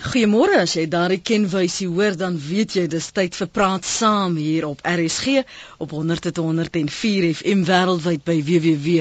Goeiemôre as jy daardie kenwysie hoor dan weet jy dis tyd vir praat saam hier op RSG op 100.104 FM wêreldwyd by www.rsg.co.za.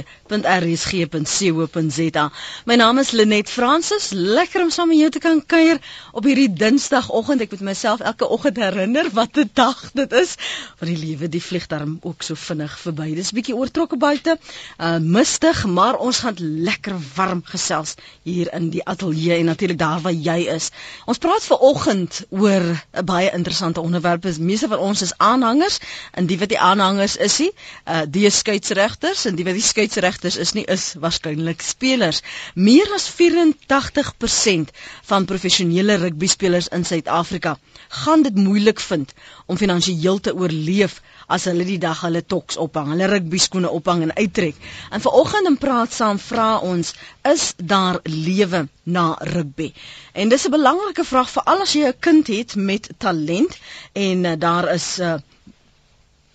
My naam is Lenet Fransis. Lekker om saam met jou te kan kuier op hierdie Dinsdagoggend. Ek moet myself elke oggend herinner wat 'n dag dit is. Want die lewe die vlieg daarom ook so vinnig verby. Dis 'n bietjie oortrokke buite. Uh mistig, maar ons gaan lekker warm gesels hier in die ateljee en natuurlik daar waar jy is. Ons praat ver oggend oor 'n baie interessante onderwerp. Die meeste van ons is aanhangers en die wat die aanhangers is, nie, uh die skeieregters en die wat die skeieregters is nie is waarskynlik spelers. Meer as 84% van professionele rugbyspelers in Suid-Afrika gaan dit moeilik vind om finansiëel te oorleef as hulle die dag hulle toks ophang, hulle rugby skoene ophang en uittrek. En vanoggend in praat saam vra ons, is daar lewe na rugby? En dis 'n belangrike vraag vir al as jy 'n kind het met talent en uh, daar is uh,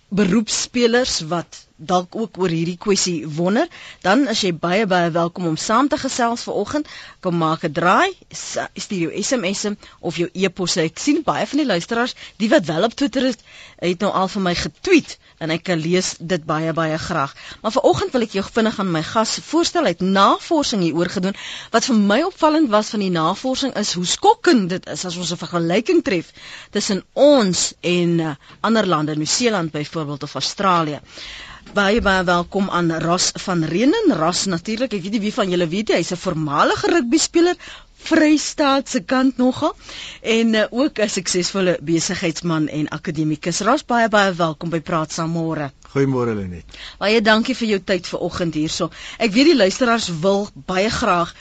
beroepspelers wat dalk ook oor hierdie kwessie wonder, dan is jy baie baie welkom om saam te gesels vanoggend. Kom maak 'n draai, stuur jou SMS of jou e-pos. Ek sien baie van die luisteraars, die wat wel op Twitter is, het nou al vir my getweet en ek kan lees dit baie baie graag. Maar vanoggend wil ek jou vinnig aan my gas voorstel. Het navorsing hieroor gedoen. Wat vir my opvallend was van die navorsing is hoe skokkend dit is as ons 'n vergelyking tref tussen ons en uh, ander lande, Nieu-Seeland byvoorbeeld of Australië. Baie baie welkom aan Ras van Renen. Ras natuurlik, ek weet nie wie van julle weet hy, hy's 'n voormalige rugby speler, Vrystaat se kant nogal en uh, ook 'n suksesvolle besigheidsman en akademikus. Ras baie baie welkom by Praat Saam môre. Goeiemôre Lenet. Baie dankie vir jou tyd vanoggend hierso. Ek weet die luisteraars wil baie graag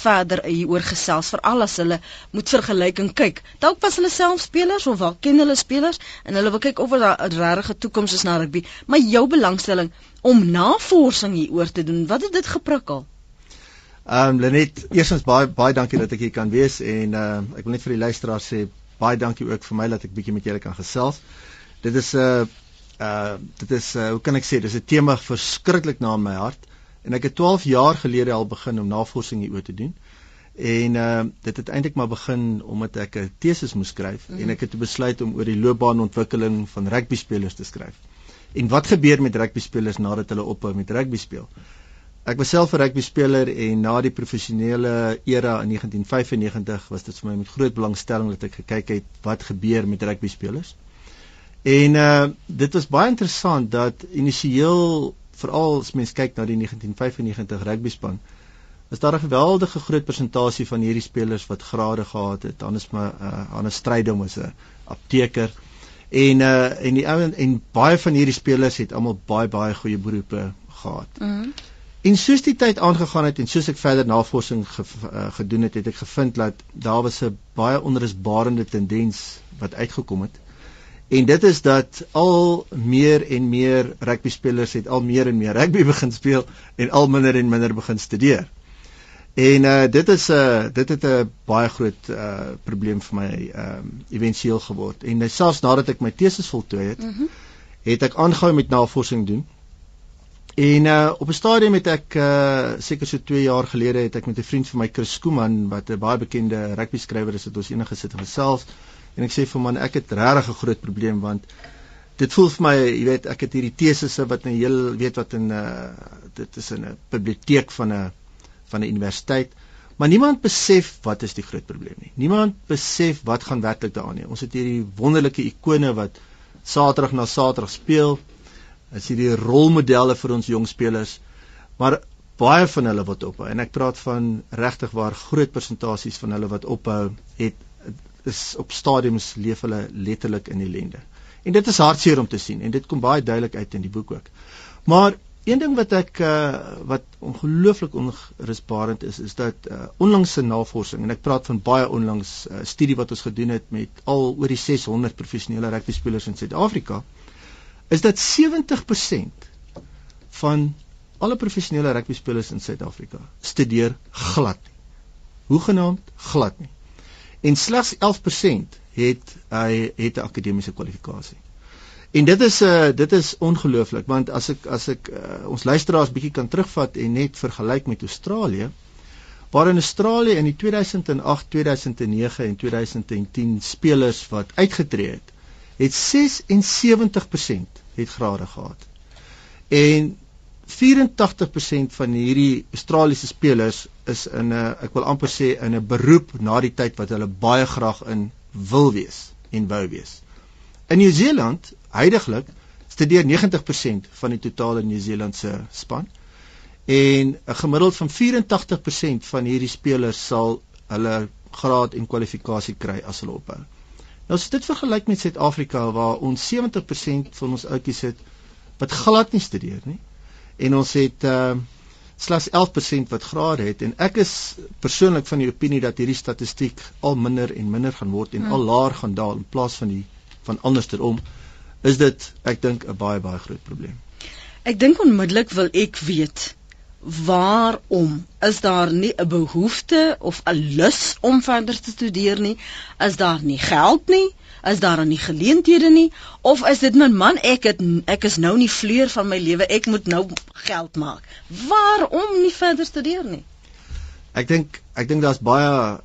verder hieroor gesels veral as hulle moet vergelyk en kyk. Dalk was hulle self spelers of wel ken hulle spelers en hulle wil kyk of daar 'n regte toekoms is na rugby. Maar jou belangstelling om navorsing hieroor te doen, wat het dit geprikkel? Ehm um, Lenet, eerstens baie baie dankie dat ek hier kan wees en ehm uh, ek wil net vir die luisteraars sê baie dankie ook vir my dat ek bietjie met julle kan gesels. Dit is 'n uh, uh dit is uh, hoe kan ek sê, dis 'n tema verskriklik na my hart en ek het 12 jaar gelede al begin om navorsing hieroor te doen. En uh dit het eintlik maar begin omdat ek 'n teses moes skryf mm. en ek het besluit om oor die loopbaanontwikkeling van rugby spelers te skryf. En wat gebeur met rugby spelers nadat hulle ophou met rugby speel? Ek was self 'n rugby speler en na die professionele era in 1995 was dit vir my met groot belangstelling dat ek gekyk het wat gebeur met rugby spelers. En uh dit was baie interessant dat initieel veral as mens kyk na die 1995 rugby span was daar 'n geweldige groot persentasie van hierdie spelers wat grade gehad het. Is my uh aan 'n strydom was 'n apteker en uh en die ouens en baie van hierdie spelers het almal baie baie goeie beroepe gehad. Mhm. En soos die tyd aangegaan het en soos ek verder navorsing ge, uh, gedoen het, het ek gevind dat daar was 'n baie onrusbarende tendens wat uitgekom het. En dit is dat al meer en meer rugby spelers het al meer en meer rugby begin speel en al minder en minder begin studeer. En uh dit is 'n uh, dit het 'n baie groot uh probleem vir my ehm um, éventueel geword. En uh, selfs nadat ek my teses voltooi het, mm -hmm. het ek aangehou met navorsing doen En uh op 'n stadium het ek uh seker so 2 jaar gelede het ek met 'n vriend van my Chris Skooman wat 'n baie bekende rugby skrywer is, het ons enige sit en gesels en ek sê vir man ek het regtig 'n groot probleem want dit voel vir my, jy weet, ek het hierdie tesisse wat 'n heel weet wat in uh dit is in 'n biblioteek van 'n van 'n universiteit, maar niemand besef wat is die groot probleem nie. Niemand besef wat gaan werklik daaraan nie. Ons het hierdie wonderlike ikone wat Saterdag na Saterdag speel is hierdie rolmodelle vir ons jong spelers. Maar baie van hulle wat ophou en ek praat van regtig waar groot persentasies van hulle wat ophou het is op stadiums leef hulle letterlik in ellende. En dit is hartseer om te sien en dit kom baie duidelik uit in die boek ook. Maar een ding wat ek uh, wat ongelooflik onrusbarend is is dat uh, onlangse navorsing en ek praat van baie onlangs uh, studie wat ons gedoen het met al oor die 600 professionele rugby spelers in Suid-Afrika is dat 70% van alle professionele rugby spelers in Suid-Afrika studeer glad nie. Hoegenaamd glad nie. En slegs 11% het hy het 'n akademiese kwalifikasie. En dit is 'n uh, dit is ongelooflik want as ek as ek uh, ons luisteraars bietjie kan terugvat en net vergelyk met Australië waar in Australië in die 2008, 2009 en 2010 spelers wat uitgetree het, het 76% het grade gehad. En 84% van hierdie Australiese spelers is in 'n ek wil amper sê in 'n beroep na die tyd wat hulle baie graag in wil wees en wou wees. In Nieu-Seeland, heidaglik, studeer 90% van die totale Nieu-Seelandse span en 'n gemiddeld van 84% van hierdie spelers sal hulle graad en kwalifikasie kry as hulle ophou. Nou as dit vergelyk met Suid-Afrika waar ons 70% van ons ouetjies het wat glad nie studeer nie en ons het uh slegs 11% wat grade het en ek is persoonlik van die opinie dat hierdie statistiek al minder en minder gaan word en hmm. al laer gaan daal in plaas van die van andersom is dit ek dink 'n baie baie groot probleem. Ek dink onmiddellik wil ek weet waarom is daar nie 'n behoefte of 'n lus om verder te studeer nie? Is daar nie geld nie? Is daar nie geleenthede nie of is dit my man ek het ek is nou nie vleur van my lewe ek moet nou geld maak. Waarom nie verder studeer nie? Ek dink ek dink daar's baie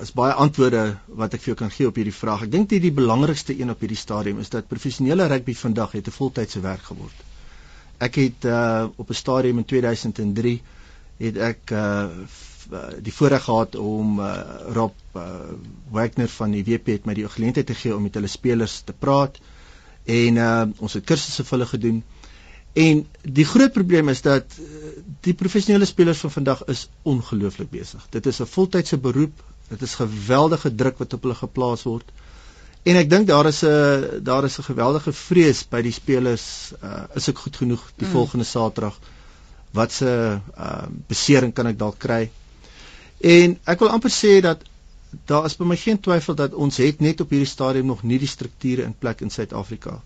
is baie antwoorde wat ek vir jou kan gee op hierdie vraag. Ek dink die, die belangrikste een op hierdie stadium is dat professionele rugby vandag het 'n voltydse werk geword. Ek het uh, op 'n stadium in 2003 het ek uh, uh, die voorreg gehad om uh, Rob uh, Wagner van die WP het my die geleentheid te gee om met hulle spelers te praat en uh, ons het kursusse vir hulle gedoen. En die groot probleem is dat die professionele spelers van vandag is ongelooflik besig. Dit is 'n voltydse beroep. Dit is geweldige druk wat op hulle geplaas word. En ek dink daar is 'n daar is 'n geweldige vrees by die spelers, uh, is ek goed genoeg die mm. volgende Saterdag? Wat se uh, besering kan ek dalk kry? En ek wil amper sê dat daar is by my geen twyfel dat ons het net op hierdie stadium nog nie die strukture in plek in Suid-Afrika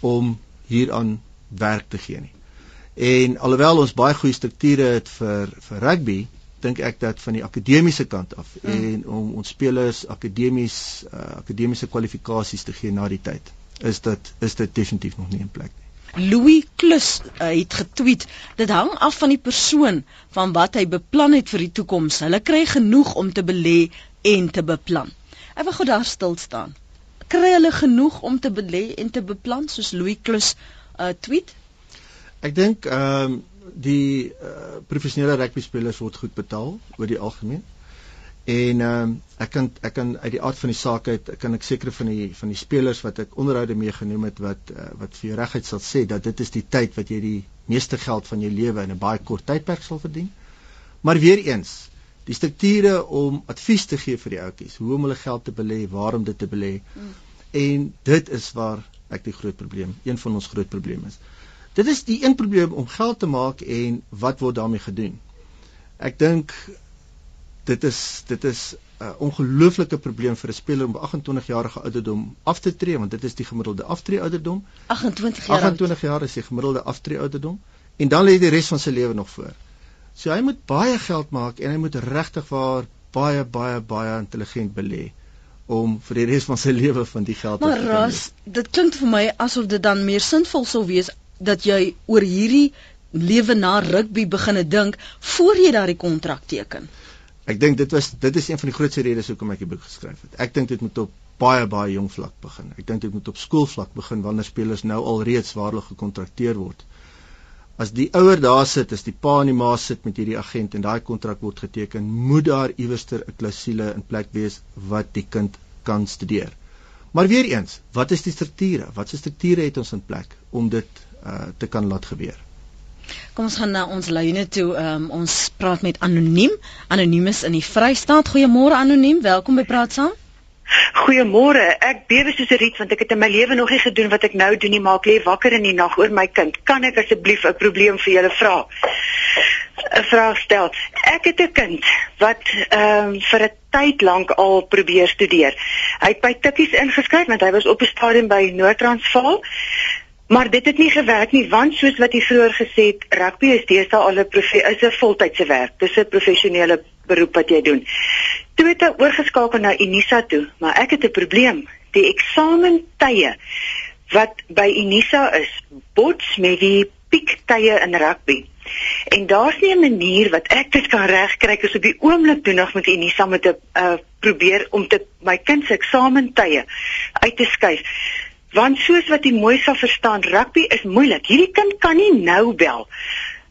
om hieraan werk te gee nie. En alhoewel ons baie goeie strukture het vir vir rugby, dink ek dat van die akademiese kant af mm. en om ons spelers akademies uh, akademiese kwalifikasies te gee na die tyd, is dit is dit definitief nog nie in plek nie. Louis Klus uh, het getweet dit hang af van die persoon van wat hy beplan het vir die toekoms hulle kry genoeg om te belê en te beplan ek wil gou daar stil staan kry hulle genoeg om te belê en te beplan soos Louis Klus uh, tweet ek dink ehm um, die uh, professionele rugby spelers word goed betaal oor die algemeen En ehm um, ek kan ek kan uit die aard van die saak uit kan ek seker van die van die spelers wat ek onderhoude mee genoem het wat uh, wat vir jou reguit sal sê dat dit is die tyd wat jy die meeste geld van jou lewe in 'n baie kort tydperk sal verdien. Maar weer eens, die strukture om advies te gee vir die ouetjies, hoe om hulle geld te belê, waarom dit te belê. Mm. En dit is waar ek die groot probleem, een van ons groot probleme is. Dit is die een probleem om geld te maak en wat word daarmee gedoen? Ek dink dit is dit is 'n uh, ongelooflike probleem vir 'n speler om 28 jarige ouderdom af te tree want dit is die gemiddelde aftree ouderdom 28 jaar 28 jaar is die gemiddelde aftree ouderdom en dan lê die res van sy lewe nog voor. So hy moet baie geld maak en hy moet regtig waar baie baie baie intelligent belê om vir die res van sy lewe van die geld maar te kry. Maar ras, dit klink vir my asof dit dan meer sinvol sou wees dat jy oor hierdie lewe na rugby begine dink voor jy daardie kontrak teken. Ek dink dit was dit is een van die grootste redes hoekom ek die boek geskryf het. Ek dink dit moet op baie baie jong vlak begin. Ek dink dit moet op skoolvlak begin wanneer spelers nou al reeds waarlik gekontrakteer word. As die ouer daar sit, as die pa en die ma sit met hierdie agent en daai kontrak word geteken, moet daar iewerster 'n klousule in plek wees wat die kind kan studeer. Maar weer eens, wat is die strukture? Wat se strukture het ons in plek om dit uh, te kan laat gebeur? Kom ons gaan na ons lyne toe. Um, ons praat met Anoniem. Anoniem is in die Vrystaat. Goeiemôre Anoniem. Welkom by Praat Saam. Goeiemôre. Ek bewe soos 'n riet want ek het in my lewe nog nie gedoen wat ek nou doen nie, maar ek lê wakker in die nag oor my kind. Kan ek asseblief 'n probleem vir julle vra? 'n Vraag stel. Ek het 'n kind wat ehm um, vir 'n tyd lank al probeer studeer. Hy het by Tikkies ingeskryf want hy was op 'n stadium by Noord-Transvaal. Maar dit het nie gewerk nie want soos wat jy vroeër gesê het, rugby is deesdae al 'n is 'n voltydse werk. Dis 'n professionele beroep wat jy doen. Toe het hy oorgeskakel na Unisa toe, maar ek het 'n probleem. Die eksamentye wat by Unisa is, bots met die piektye in rugby. En daar's nie 'n manier wat ek dit kan regkry as op die oomblik toe nog met Unisa met 'n uh, probeer om te my kind se eksamentye uit te skuif. Want soos wat jy mooi sal verstaan, rugby is moeilik. Hierdie kind kan nie nou bel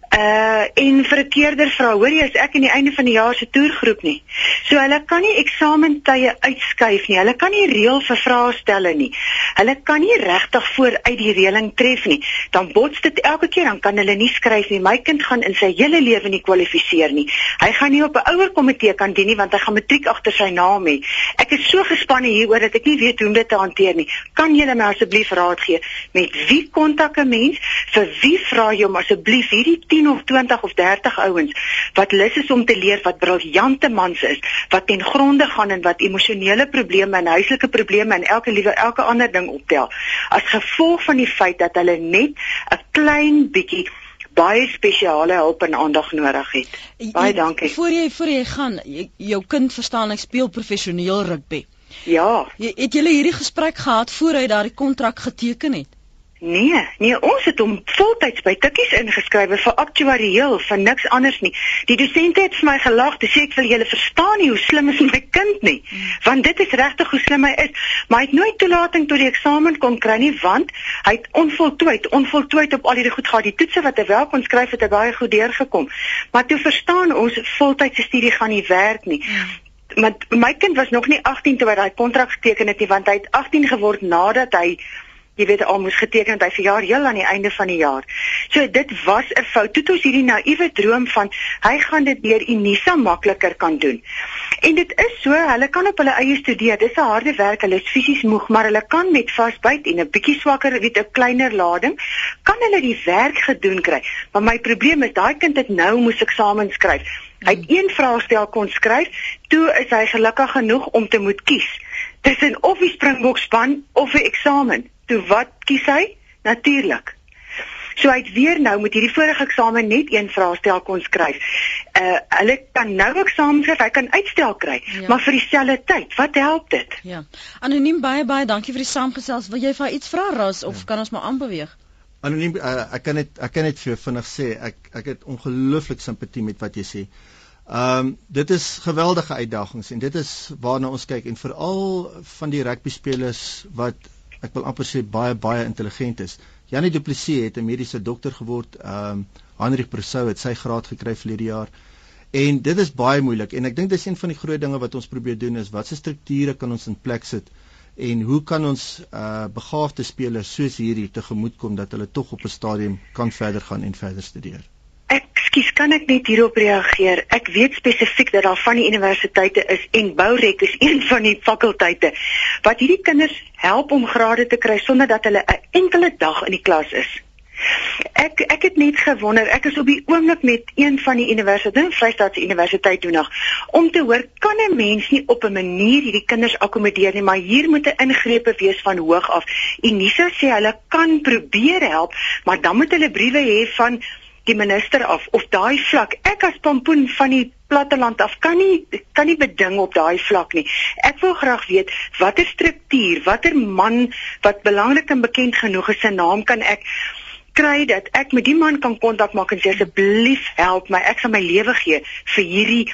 Uh en vir 'n keerder vra, hoor jy, is ek aan die einde van die jaar se toergroep nie. So hulle kan nie eksamentye uitskuif nie. Hulle kan nie reël vir vrae stelle nie. Hulle kan nie regtig vooruit die reëling tref nie. Dan bots dit elke keer, dan kan hulle nie skryf nie. My kind gaan in sy hele lewe nie kwalifiseer nie. Hy gaan nie op 'n ouer komitee kan dien nie want hy gaan matriek agter sy naam hê. Ek is so gespanne hieroor dat ek nie weet hoe om dit te hanteer nie. Kan julle my asseblief raad gee met wie kontak 'n mens? Vir wie vra jy om asseblief hierdie 10 of 20 of 30 ouens wat lus is om te leer wat briljante mans is, wat ten gronde gaan en wat emosionele probleme en huislike probleme en elke liewe elke ander ding optel. As gevolg van die feit dat hulle net 'n klein bietjie baie spesiale hulp en aandag nodig het. Baie dankie. Voor jy voor jy gaan, jy, jou kind verstaan hy speel professioneel rugby. Ja. Jy, het julle hierdie gesprek gehad voor hy daardie kontrak geteken het? Nee, nee, ons het hom voltyds by Tikkies ingeskryf vir aktuarieel, vir niks anders nie. Die dosente het vir my gelag, dis ek wil julle verstaan nie hoe slim is my kind nie. Want dit is regtig hoe slim hy is, maar hy het nooit toelating tot die eksamen kon kry nie want hy het onvoltooid, onvoltooid op al hierdie goed gehad. Die toetse wat hy wel kon skryf het hy baie goed deurgekom. Maar toe verstaan ons voltydse studie gaan nie werk nie. Maar my kind was nog nie 18 toe hy daai kontrak geteken het nie want hy het 18 geword nadat hy jy weet al moes geteken het hy verjaar heel aan die einde van die jaar. So dit was 'n fout. Toe het ons hierdie naïewe droom van hy gaan dit deur Unisa makliker kan doen. En dit is so, hulle kan op hulle eie studeer. Dis 'n harde werk, hulle is fisies moeg, maar hulle kan met vasbyt en 'n bietjie swakker, weet 'n kleiner lading, kan hulle die werk gedoen kry. Maar my probleem is daai kind het nou moes eksamen skryf. Hy het een vraestel kon skryf, toe is hy gelukkig genoeg om te moet kies tussen of die Springbokspan of 'n eksamen toe wat kies hy? Natuurlik. So hy het weer nou met hierdie vorige eksamen net een vraestel kon skryf. Uh hulle kan nou eksamen skryf, hy kan uitstel kry, ja. maar vir dieselfde tyd. Wat help dit? Ja. Anoniem baie baie dankie vir die saamgesels. Wil jy vir iets vra Ras of ja. kan ons maar aanbeweeg? Anoniem uh, ek kan net ek kan net vir jou vinnig sê ek ek het ongelooflik simpatie met wat jy sê. Ehm um, dit is geweldige uitdagings en dit is waarna ons kyk en veral van die rugby spelers wat ek wil amper sê baie baie intelligent is. Janie Du Plessis het 'n mediese dokter geword. Ehm um, Heinrich Persou het sy graad gekry verlede jaar. En dit is baie moeilik en ek dink dis een van die groot dinge wat ons probeer doen is watse strukture kan ons in plek sit en hoe kan ons uh begaafde spelers soos hierdie tegemoetkom dat hulle tog op 'n stadium kan verder gaan en verder studeer. Ekskuus, kan ek net hierop reageer? Ek weet spesifiek dat daar van die universiteite is en Bourek is een van die fakulteite wat hierdie kinders help om grade te kry sonder dat hulle 'n enkele dag in die klas is. Ek ek het net gewonder, ek is op die oomblik met een van die universiteite, Vrystaatse Universiteit doen nog om te hoor kan 'n mens nie op 'n manier hierdie kinders akkommodeer nie, maar hier moet 'n ingrepe wees van hoog af. Unisa sê hulle kan probeer help, maar dan moet hulle briewe hê van die minister af of daai vlak ek as pompoen van die platteland af kan nie kan nie beding op daai vlak nie. Ek wil graag weet watter struktuur, watter man wat belangrik en bekend genoeg is se naam kan ek kry dat ek met die man kan kontak maak en sê asseblief help my, ek sal my lewe gee vir hierdie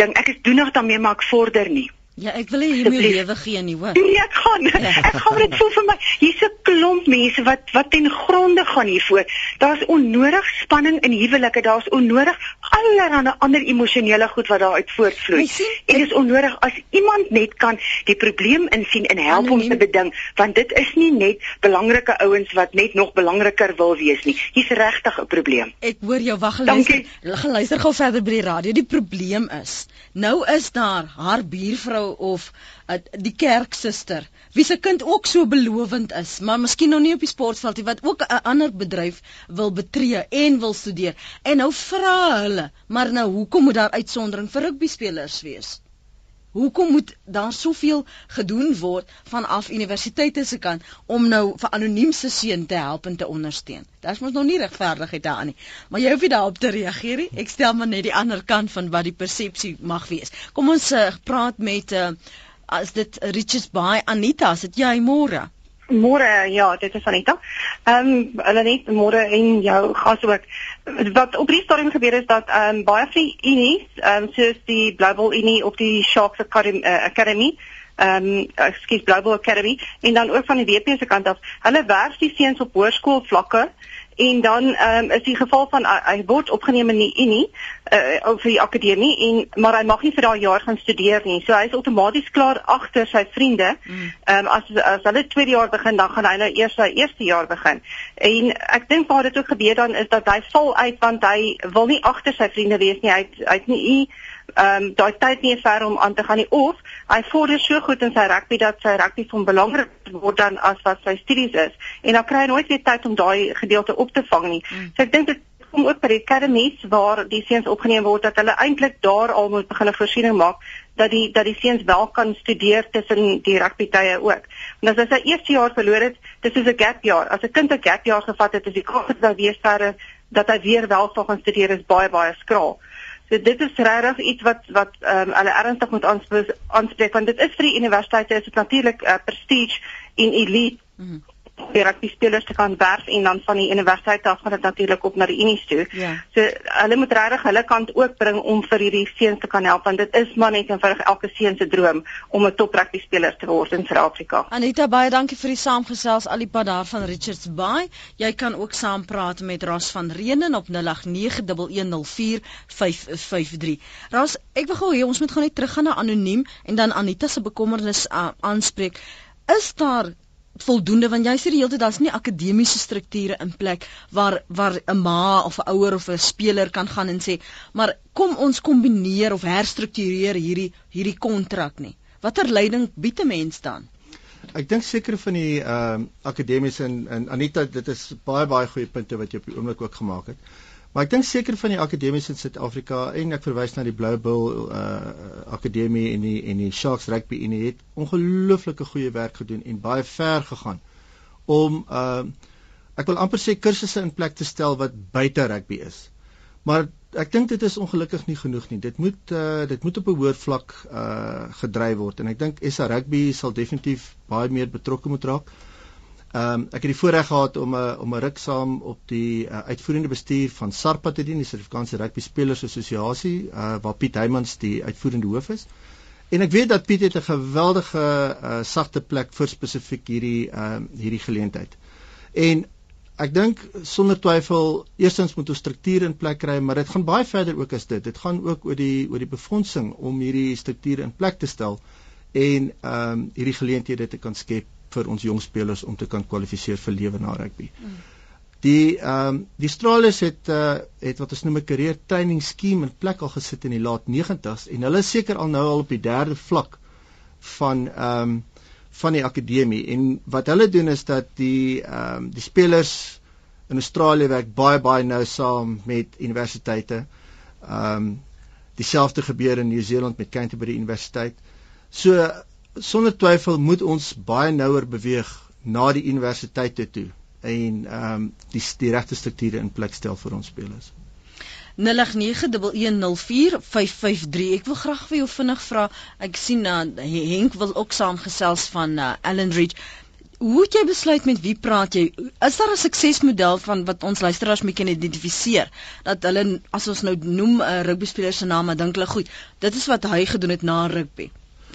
ding. Ek is doenig daarmee maar ek vorder nie. Ja, ek wil moet lewe gee nie, hoor. Nee, ek gaan. Ja. Ek gaan dit voel vir my. Hier's 'n klomp mense wat wat ten gronde gaan hiervoor. Daar's onnodig spanning in huwelike, daar's onnodig allerlei ander emosionele goed wat daaruit voortvloei. En dit is onnodig as iemand net kan die probleem insien en help om te beding, want dit is nie net belangrike ouens wat net nog belangriker wil wees nie. Hier's regtig 'n probleem. Ek hoor jou wag geluister. Geluister gou verder by die radio. Die probleem is, nou is daar haar buurvrou of uh, die kerksuster wie se kind ook so belovend is, maar miskien nog nie op die sportveld nie wat ook 'n ander bedryf wil betree en wil studeer. En nou vra hulle, maar nou hoekom moet daar uitsondering vir rugby spelers wees? Hoekom moet daar soveel gedoen word vanaf universiteite se kant om nou vir anoniem se seun te help en te ondersteun? Daar's mos nog nie regverdigheid daarin nie. Maar jy hoef nie daarop te reageer nie. Ek stel maar net die ander kant van wat die persepsie mag wees. Kom ons uh, praat met uh, as dit Richards Bay Anita, as dit jy môre. Môre, ja, dit is Anita. Ehm um, hulle net môre en jou gas ook. Wat op die stadium gebeur is dat ehm um, baie van die unies, ehm um, soos die Global Unie op die Sharks Academy, uh, Academy ehm um, ekskuus Global Academy en dan ook van die WP se kant af. Hulle werf die seuns op hoërskoolvlakke en dan um, is die geval van uh, hy word opgeneem in die Unie uh, of die akademie en maar hy mag nie vir daai jaar gaan studeer nie. So hy is outomaties klaar agter sy vriende. Mm. Ehm mm. um, as as hulle tweede jaar begin dan gaan hy nou eers sy eerste jaar begin. En ek dink waar dit ook gebeur dan is dat hy val uit want hy wil nie agter sy vriende wees nie. Hy hy het nie ehm um, daai tyd nie ver om aan te gaan nie of hy vorder so goed in sy rugby dat sy rugby van belangrik word dan as wat sy studies is en dan kry hy nooit weer tyd om daai gedeelte op te vang nie. Mm. So ek dink dit kom ook by die academies waar die seuns opgeneem word dat hulle eintlik daar al moet begin 'n voorsiening maak dat die dat die seuns wel kan studeer tussen die rugby tye ook. Want as hy sy eerste jaar verloor het, dis soos 'n gap jaar. As 'n kind 'n gap jaar gevat het, is die kans dat weer verder dat hy weer wel sal gaan studeer is baie baie skraal. So dit is regtig iets wat wat ehm um, hulle ernstig moet aanspreek want dit is vir die universiteite is dit natuurlik 'n uh, prestige en elite. Mm die rugby spelers te kan werf en dan van die universiteit af gaan dit natuurlik op na die unies toe. Ja. So hulle moet regtig hulle kant ook bring om vir hierdie seuns te kan help want dit is maar net eenvoudig elke seun se droom om 'n top rugby speler te word in Suid-Afrika. Anita baie dankie vir die saamgesels Alipad daar van Richards Bay. Jy kan ook saam praat met Ras van Reenen op 0891104553. Ras, ek wil gou hê ons moet gou net teruggaan na anoniem en dan Anita se bekommernis uh, aanspreek. Is daar voldoende want jy sê die hele tyd daar's nie akademiese strukture in plek waar waar 'n ma of 'n ouer of 'n speler kan gaan en sê maar kom ons kombineer of herstruktureer hierdie hierdie kontrak nie watter leiding bied 'n mens dan Ek dink seker van die ehm uh, akademies en, en Anita dit is baie baie goeie punte wat jy op die oomblik ook gemaak het. Maar ek dink seker van die akademies in Suid-Afrika en ek verwys na die Blue Bull uh akademie en die en die Sharks rugby en het ongelooflike goeie werk gedoen en baie ver gegaan om uh ek wil amper sê kursusse in plek te stel wat buite rugby is. Maar ek dink dit is ongelukkig nie genoeg nie. Dit moet uh dit moet op 'n hoër vlak uh gedryf word en ek dink SA rugby sal definitief baie meer betrokke moet raak. Ehm um, ek het die voorreg gehad om 'n uh, om 'n ruk saam op die uh, uitvoerende bestuur van SARPA te dien, die Suid-Afrikaanse Rugby Spelers Assosiasie, uh, waar Piet Heymans die uitvoerende hoof is. En ek weet dat Piet het 'n geweldige uh, sagte plek vir spesifiek hierdie ehm uh, hierdie geleentheid. En ek dink sonder twyfel eerstens moet ons strukture in plek kry, maar dit gaan baie verder ook as dit. Dit gaan ook oor die oor die befondsing om hierdie strukture in plek te stel en ehm um, hierdie geleenthede te kan skep vir ons jong spelers om te kan kwalifiseer vir lewe na rugby. Mm. Die ehm um, die Australiërs het uh, het wat ons noem 'n career training scheme in plek al gesit in die laat 90s en hulle is seker al nou al op die derde vlak van ehm um, van die akademie en wat hulle doen is dat die ehm um, die spelers in Australië werk baie baie nou saam met universiteite. Ehm um, dieselfde gebeur in Nieu-Seeland met Canterbury Universiteit. So sonder twyfel moet ons baie nouer beweeg na die universiteite toe en ehm um, die die regte strukture in plek stel vir ons spelers. 0891104553. Ek wil graag vir jou vinnig vra. Ek sien uh, Henk wil ook saamgesels van uh, Allen Ridge. Hoe het jy besluit met wie praat jy? Is daar 'n suksesmodel van wat ons luisteraars mee kan identifiseer dat hulle as ons nou noem 'n uh, rugby speler se naam, dan dink hulle goed. Dit is wat hy gedoen het na rugby.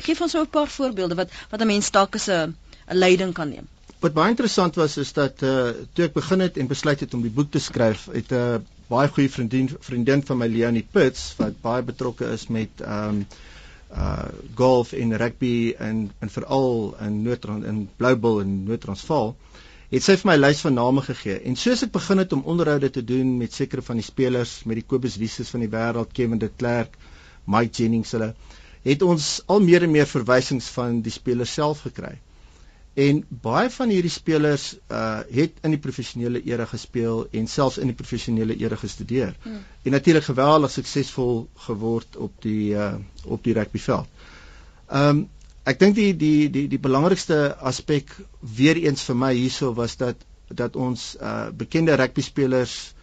Geef ons so 'n paar voorbeelde wat wat 'n mens dalk as 'n leiding kan neem. Wat baie interessant was is dat uh toe ek begin het en besluit het om die boek te skryf, het 'n uh, baie goeie vriendin vriendin van my Leonie Pits wat baie betrokke is met um uh golf en rugby en en veral in Noord-Rand in Bloubil en Noord-Transvaal het sy vir my 'n lys van name gegee en soos ek begin het om onderhoude te doen met sekere van die spelers met die Kobus Wieses van die wêreld Kevin de Klerk Mike Jennings hulle het ons al meer en meer verwysings van die spelers self gekry. En baie van hierdie spelers uh het in die professionele era gespeel en selfs in die professionele era gestudeer. Hmm. En natuurlik geweldig suksesvol geword op die uh op die rugbyveld. Um ek dink die die die die belangrikste aspek weer eens vir my hierso was dat dat ons uh bekende rugby spelers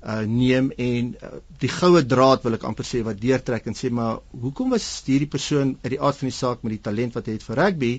uh neem en uh, die goue draad wil ek amper sê wat deurtrek en sê maar hoekom was hierdie persoon uit die aard van die saak met die talent wat hy het vir rugby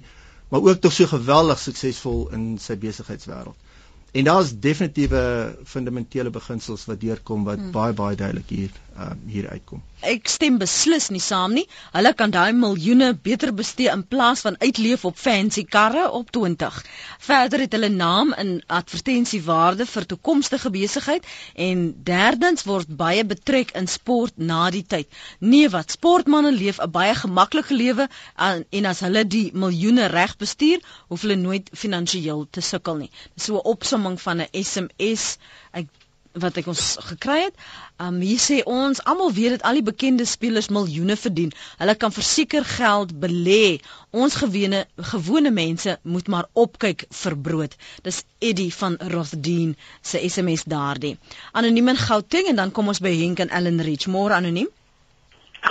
maar ook tog so geweldig suksesvol in sy besigheidswêreld. en daar's definitiewe fundamentele beginsels wat deurkom wat hmm. baie baie duidelik hier um, hier uitkom. Ek stem beslis nie saam nie. Hulle kan daai miljoene beter bestee in plaas van uitleef op fancy karre op 20. Verder het hulle naam in advertensiewaarde vir toekomstige besigheid en derdens word baie betrek in sport na die tyd. Nee, wat sportmense leef 'n baie gemaklike lewe en as hulle die miljoene reg bestuur, hoef hulle nooit finansiëel te sukkel nie. Dis so 'n opsomming van 'n SMS. Ek wat ek ons gekry het. Um hier sê ons almal weet dat al die bekende spelers miljoene verdien. Hulle kan verseker geld belê. Ons gewone gewone mense moet maar opkyk vir brood. Dis Eddie van Rothdene se SMS daardie. Anoniem in Gauteng en dan kom ons by Henk en Ellen Rich. Môre anoniem.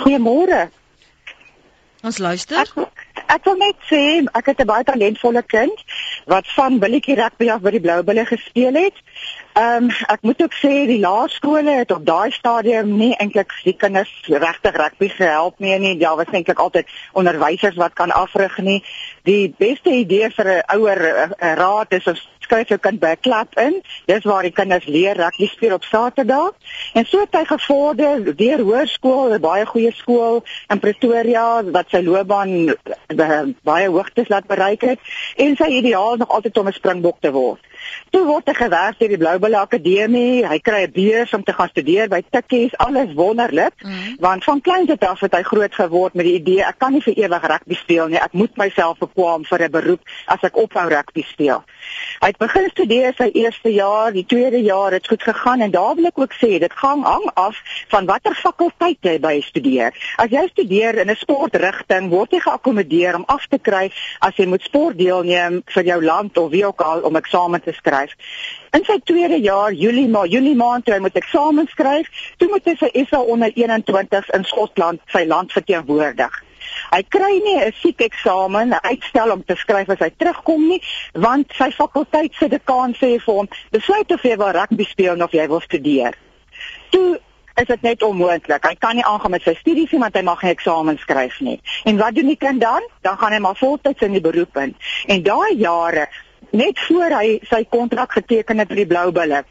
Goeiemôre. Ons luister. Ek, ek wil net sê ek het 'n baie talentvolle kind wat van billetjie rugby af by die Blou Bulle gespeel het. Ehm um, ek moet ook sê die laerskole het op daai stadium nie eintlik die kinders regtig rugby gehelp nie nie. Daar was eintlik altyd onderwysers wat kan afrig nie. Die beste idee vir 'n ouer eh, raad is om skryf jou kind by 'n klub in. Dis waar die kinders leer rugby speel op Saterdag. En so het hy gevorder deur hoërskool, 'n baie goeie skool in Pretoria wat sy loopbaan eh, baie hoogtes laat bereik het en sy ideaal nog altyd om 'n springbok te word. Toe word hy gewerk deur die Bloubulle Akademie. Hy kry 'n beurs om te gaan studeer by Tikkies. Alles wonderlik. Mm. Want van kleins af het hy groot geword met die idee ek kan nie vir ewig rugby speel nie. Ek moet myself bekwam vir 'n beroep as ek ophou rugby speel. Hy het begin studeer sy eerste jaar, die tweede jaar het goed gegaan en daar wil ek ook sê dit gaan hang af van watter fakulteit jy by studeer. As jy studeer in 'n sportrigting, word jy geakkommodeer om af te kry as jy moet sport deelneem vir jou land of wie ook al om eksamen te skryf. In sy tweede jaar, Julie maar Julie maand toe hy moet eksamen skryf, toe moet hy sy SA onder 21 in Skotland sy land verteenwoordig. Hy kry nie 'n siek eksamen, 'n uitstel om te skryf as hy terugkom nie, want sy fakulteit se dekaan sê vir hom, "Besluit of jy wil rugby speel of jy wil studeer." Toe is dit net onmoontlik. Hy kan nie aangaan met sy studies nie want hy mag nie eksamen skryf nie. En wat doen die kind dan? Dan gaan hy maar voltyds in die beroep in. En daai jare net voor hy sy kontrak geteken het by die Blou Bulle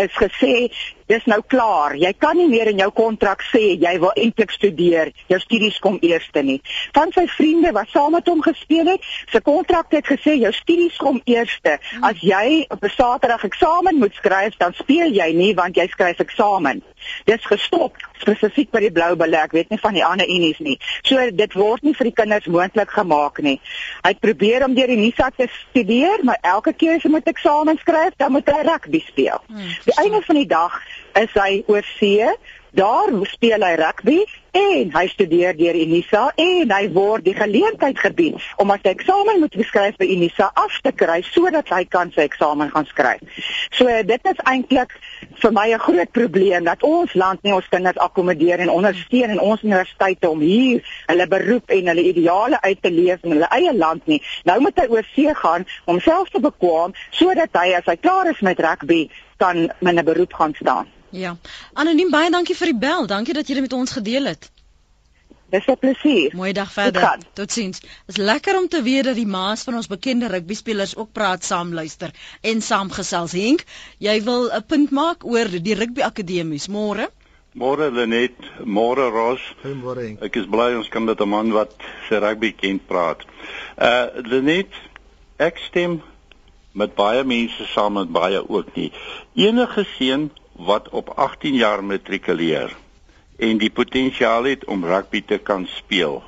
is gesê dis nou klaar. Jy kan nie meer in jou kontrak sê jy wil eintlik studeer. Jou studies kom eerste nie. Van sy vriende wat saam met hom gespeel het, se kontrak het gesê jou studies kom eerste. As jy op 'n Saterdag eksamen moet skryf, dan speel jy nie want jy skryf eksamen. Dis gestop spesifiek by die blou belê. Ek weet nie van die ander unies nie. So dit word nie vir die kinders moontlik gemaak nie. Hy probeer om deur die NISA te studeer, maar elke keer as hy moet eksamen skryf, dan moet hy rugby speel. Hmm, die einde van die dag is hy oor see Daar speel hy rugby en hy studeer deur Unisa en hy word die geleentheid gebied om as hy eksamen moet skryf by Unisa af te kry sodat hy kan sy eksamen gaan skryf. So dit is eintlik vir my 'n groot probleem dat ons land nie ons kinders akkommodeer en ondersteun in ons universiteite om hier hulle beroep en hulle ideale uit te leef in hulle eie land nie. Nou moet hy oor see gaan om self te bekwam sodat hy as hy klaar is met rugby kan in 'n beroep gaan staan. Ja. Anoniem baie dankie vir die bel. Dankie dat jy dit met ons gedeel het. Dis 'n plesier. Mooi dag verder. Totsiens. Dit is lekker om te weet dat die maas van ons bekende rugby spelers ook praat saam luister en saamgesels. Henk, jy wil 'n punt maak oor die rugby akademies môre? Môre Lenet, môre Ros. Goeiemôre Henk. Ek is bly ons kan met 'n man wat sy rugby ken praat. Uh Lenet, ek stem met baie mense saam met baie ook nie. Enige seun wat op 18 jaar matrikuleer en die potensiaal het om rugby te kan speel.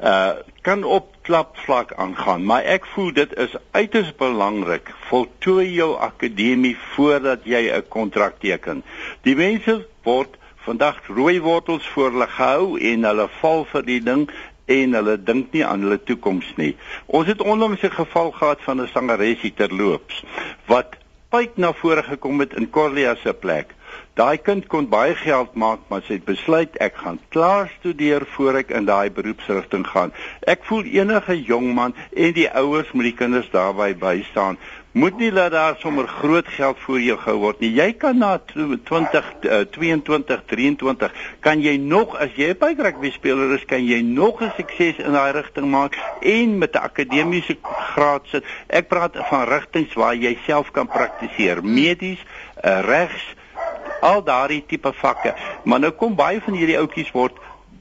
Uh kan op klapvlak aangaan, maar ek voel dit is uiters belangrik voltooi jou akademie voordat jy 'n kontrak teken. Die mense word vandag rooi wortels voor hulle gehou en hulle val vir die ding en hulle dink nie aan hulle toekoms nie. Ons het onlangs 'n geval gehad van 'n sangeresie terloops wat pyp na vore gekom het in Corlia se plek. Daai kind kon baie geld maak, maar sy het besluit ek gaan klaar studeer voor ek in daai beroepsrigting gaan. Ek voel enige jong man en die ouers moet die kinders daarby bystaan moet nie laat daar sommer groot geld voor jou gehou word nie. Jy kan na 20 uh, 22 23 kan jy nog as jy by rugby speler is, kan jy nog 'n sukses in daai rigting maak en met 'n akademiese graad sit. Ek praat van rigtings waar jy self kan praktiseer, medies, uh, regs, al daardie tipe vakke. Maar nou kom baie van hierdie ouetjies word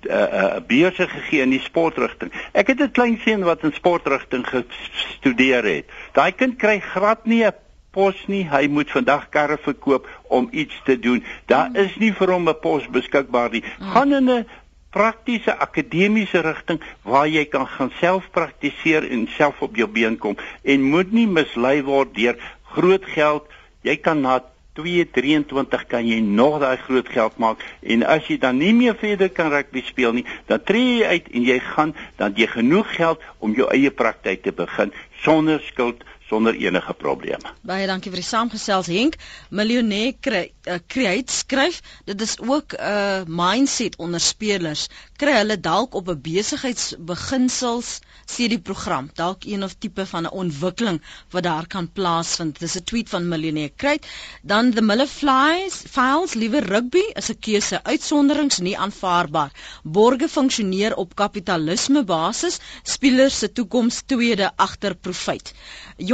uh, uh, beurse gegee in die sportrigting. Ek het 'n klein seun wat in sportrigting gestudeer het. Daai kind kry glad nie 'n pos nie. Hy moet vandag karre verkoop om iets te doen. Daar mm. is nie vir hom 'n pos beskikbaar nie. Mm. Gaan in 'n praktiese akademiese rigting waar jy kan gaan self praktiseer en self op jou been kom en moet nie mislei word deur groot geld. Jy kan na 223 kan jy nog daai groot geld maak en as jy dan nie meer verder kan rugby speel nie, dan tree jy uit en jy gaan dan jy genoeg geld om jou eie praktyk te begin sonder skuld sonder enige probleme. Baie dankie vir die saamgesels Henk. Miljonair Create uh, skryf, dit is ook 'n uh, mindset onder spelers. Kry hulle dalk op 'n besigheidsbeginsels studieprogram, dalk een of tipe van 'n ontwikkeling wat daar kan plaasvind. Dis 'n tweet van Miljonair Create. Dan the Miller Flies, Files liewe rugby is 'n keuse, uitsonderings nie aanvaarbaar. Borge funksioneer op kapitalisme basis, spelers se toekoms tweede agter profit.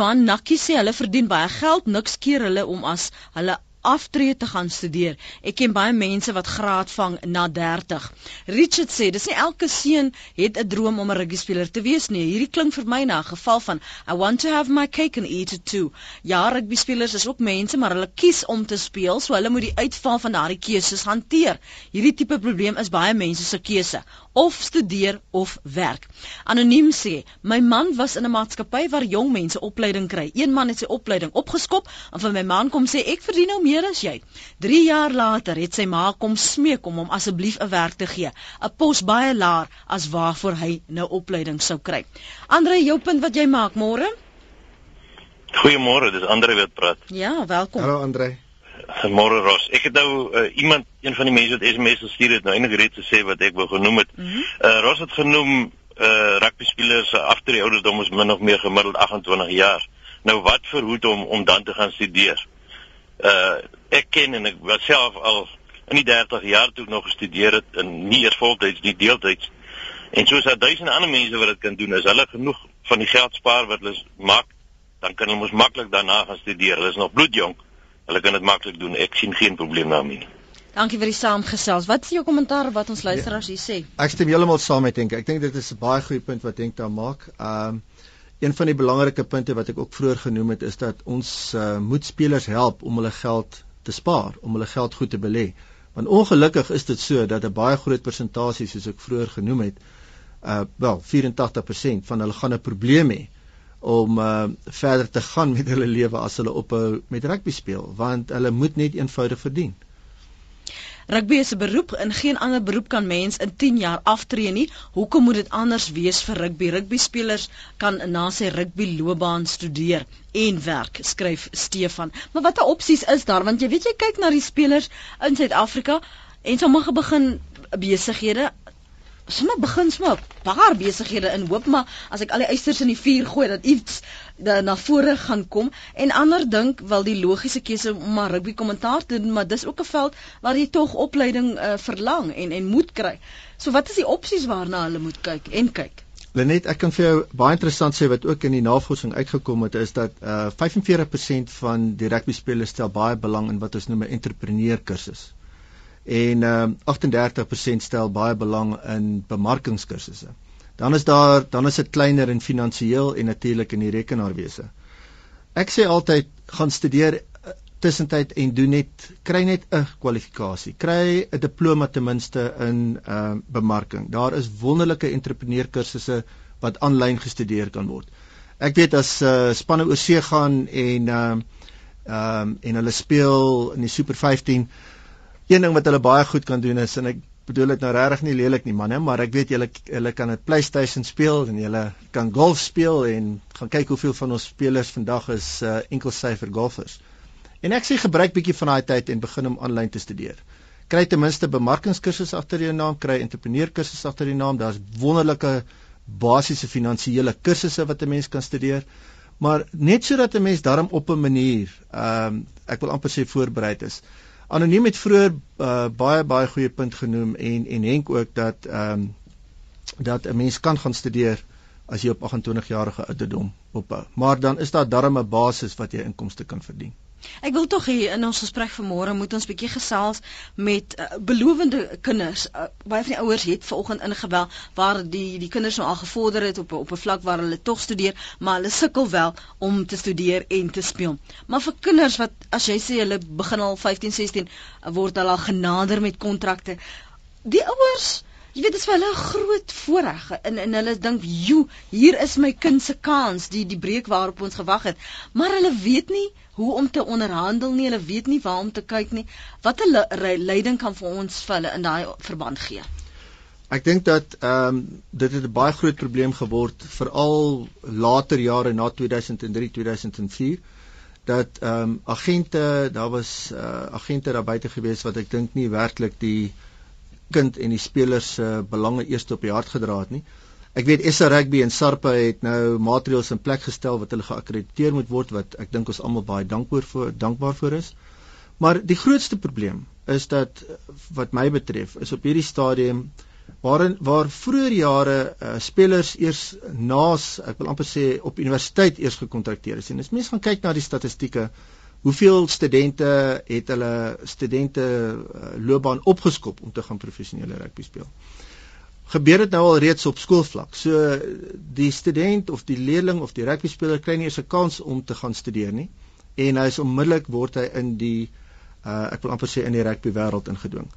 Johan Nakkie sê hulle verdien baie geld, niks keer hulle om as hulle aftree te gaan studeer. Ek ken baie mense wat graad vang na 30. Richard sê dis nie elke seun het 'n droom om 'n rugby speler te wees nie. Hierdie klink vir my na 'n geval van I want to have my cake and eat it too. Ja, rugby spelers is ook mense, maar hulle kies om te speel, so hulle moet die uitval van daardie keuses hanteer. Hierdie tipe probleem is baie mense se keuse of studeer of werk. Anoniem sê, my man was in 'n maatskappy waar jong mense opleiding kry. Een man het sy opleiding opgeskop en vir my man kom sê ek verdien nou meer as jy. 3 jaar later het sy ma kom smeek om hom asseblief 'n werk te gee, 'n pos baie laer as waarvoor hy nou opleiding sou kry. Andre, jou punt wat jy maak môre? Goeiemôre, dis Andre wat praat. Ja, welkom. Hallo Andre. Môre Ros. Ek het nou uh, iemand, een van die mense wat SMS gestuur het, nou eintlik reeds gesê wat ek wou genoem het. Mm -hmm. uh, Ros het genoem uh rugby spelers se agter ouderdom is min of meer gemiddeld 28 jaar. Nou wat verhoed hom om dan te gaan studeer? Uh ek ken en ek was self al in die 30 jaar toe nog gestudeer het in nie eers voltyds nie deeltyds. En soos daar duisende ander mense wat dit kan doen, as hulle genoeg van die geld spaar wat hulle maak, dan kan hulle mos maklik daarna gaan studeer. Hulle is nog bloedjonk hulle kan dit maklik doen. Ek sien geen probleem daarmee nie. Dankie vir die saamgesels. Wat is jou kommentaar wat ons luisteraars hier sê? Ek stem heeltemal saam met Henk. Ek dink dit is 'n baie goeie punt wat Henk daar maak. Ehm um, een van die belangrike punte wat ek ook vroeër genoem het is dat ons uh, moet spelers help om hulle geld te spaar, om hulle geld goed te belê. Want ongelukkig is dit so dat 'n baie groot persentasie soos ek vroeër genoem het, uh wel 84% van hulle gaan 'n probleem hê om uh, verder te gaan met hulle lewe as hulle ophou met rugby speel want hulle moet net eenvoudig verdien. Rugby is 'n beroep en geen ander beroep kan mens in 10 jaar aftree nie. Hoekom moet dit anders wees vir rugby? Rugby spelers kan na sy rugby loopbaan studeer en werk, skryf Stefan. Maar watter opsies is daar? Want jy weet jy kyk na die spelers in Suid-Afrika en sommige begin besighede sommer begin sommer 'n paar besighede in hoop maar as ek al die eisters in die vuur gooi dat iets da, na vore gaan kom en ander dink wel die logiese keuse om maar rugby kommentaar te doen maar dis ook 'n veld waar jy tog opleiding uh, verlang en en moet kry. So wat is die opsies waarna hulle moet kyk en kyk? Lenet, ek kan vir jou baie interessant sê wat ook in die navorsing uitgekom het is dat uh, eh, 45% van die rugby spelers stel baie belang in wat ons noem 'n entrepreneur kursus en uh, 38% stel baie belang in bemarkingskursusse. Dan is daar dan is dit kleiner in finansiëel en natuurlik in die rekenaarwese. Ek sê altyd gaan studeer uh, tussentyd en doen net kry net 'n kwalifikasie. Kry 'n diploma ten minste in uh bemarking. Daar is wonderlike entrepreneurkursusse wat aanlyn gestudeer kan word. Ek weet as uh spanne oor see gaan en uh um en hulle speel in die Super 15 een ding wat hulle baie goed kan doen is en ek bedoel dit nou regtig nie lelik nie manne, maar ek weet julle hulle kan dit PlayStation speel en julle kan golf speel en gaan kyk hoeveel van ons spelers vandag is uh, enkel syfer golfers. En ek sê gebruik bietjie van daai tyd en begin om aanlyn te studeer. Kry ten minste bemarkingskursusse agter jou naam, kry entrepreneurkursusse agter jou naam. Daar's wonderlike basiese finansiële kursusse wat 'n mens kan studeer. Maar net sodat 'n mens daarom op 'n manier, ehm um, ek wil amper sê voorberei is. Anoniem het vroeër uh, baie baie goeie punt genoem en en Henk ook dat ehm um, dat 'n mens kan gaan studeer as jy op 28 jarige ouderdom ophou. Maar dan is daar darm 'n basis wat jy inkomste kan verdien. Ek wil tog hier in ons gesprek vanmôre moet ons bietjie gesels met uh, belowende kinders. Uh, baie van die ouers het vanoggend ingebel waar die die kinders nou al gevorder het op op 'n vlak waar hulle tog studeer, maar hulle sukkel wel om te studeer en te speel. Maar vir kinders wat as jy sê hulle begin al 15, 16 word hulle al genader met kontrakte. Die ouers Jy weet dit is vir hulle 'n groot voorreg en en hulle dink, "Jo, hier is my kind se kans, die die breek waarop ons gewag het." Maar hulle weet nie hoe om te onderhandel nie, hulle weet nie waar om te kyk nie. Wat 'n leiding kan vir ons vir hulle in daai verband gee? Ek dink dat ehm um, dit het 'n baie groot probleem geword veral later jare na 2003 2004 dat ehm um, agente daar was uh, agente daar buite gewees wat ek dink nie werklik die kind en die spelers se uh, belange eers op die hart gedra het nie. Ek weet SA Rugby en SARPA het nou maatreëls in plek gestel wat hulle geakkrediteer moet word wat ek dink ons almal baie dankbaar vir dankbaar vir is. Maar die grootste probleem is dat wat my betref is op hierdie stadium waarin waar vroeër jare uh, spelers eers naas ek wil amper sê op universiteit eers gekontrakteer is en as mens gaan kyk na die statistieke hoeveel studente het hulle studente uh, loopbaan opgeskop om te gaan professionele rugby speel. Gebeur dit nou al reeds op skoolvlak. So die student of die leerling of die rugby speler kry nie eens 'n kans om te gaan studeer nie en hy is onmiddellik word hy in die uh, ek wil amper sê in die rugby wêreld ingedwing.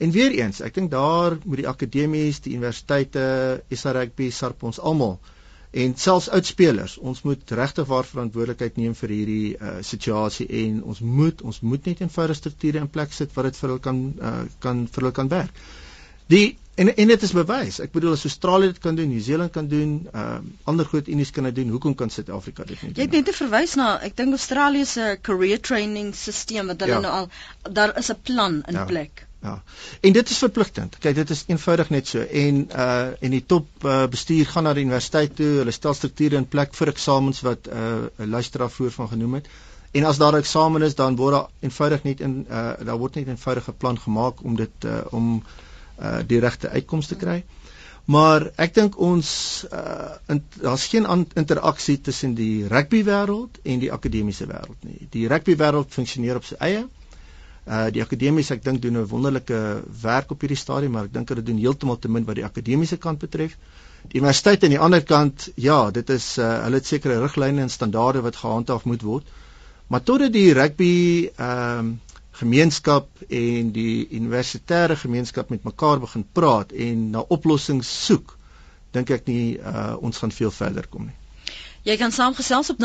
En weer eens, ek dink daar moet die akademies, die universiteite, SA Rugby, SARP ons almal en selfs oud spelers ons moet regtig waar verantwoordelikheid neem vir hierdie uh, situasie en ons moet ons moet net eenvoudige strukture in plek sit wat dit vir hulle kan uh, kan vir hulle kan werk. Die en en dit is bewys. Ek bedoel as Australië dit kan doen, Nieu-Seeland kan doen, uh, ander groot unies kan dit doen. Hoekom kan Suid-Afrika dit nie doen? Jy het net verwys na ek dink Australië se career training stelsel wat hulle ja. nou al daar is 'n plan in ja. plek. Ja. En dit is verpligtend. Kyk, dit is eenvoudig net so. En uh en die top uh, bestuur gaan na die universiteit toe. Hulle stel strukture in plek vir eksamens wat uh 'n luisteraar voor van genoem het. En as daar 'n eksamen is, dan word daar eenvoudig net in uh daar word net 'n eenvoudige plan gemaak om dit uh om uh die regte uitkomste te kry. Maar ek dink ons uh daar's geen interaksie tussen die rugby wêreld en die akademiese wêreld nie. Die rugby wêreld funksioneer op sy eie. Uh die akademies ek dink doen 'n wonderlike werk op hierdie stadium, maar ek dink hulle doen heeltemal te min wat die akademiese kant betref. Die universiteit aan die ander kant, ja, dit is uh hulle het sekere riglyne en standaarde wat gehandhaaf moet word. Maar totdat die rugby ehm um, gemeenskap en die universitêre gemeenskap met mekaar begin praat en na oplossings soek, dink ek nie uh ons gaan veel verder kom nie. Jy kan saamgesels op 0891104553.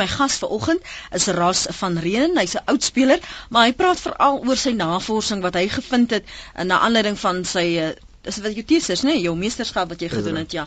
My gas vanoggend is Ras van Reen. Hy's 'n oud speler, maar hy praat veral oor sy navorsing wat hy gevind het na aanleiding van sy uh, dis wat jou teses nê jou meesterskap wat jy gedoen het ja.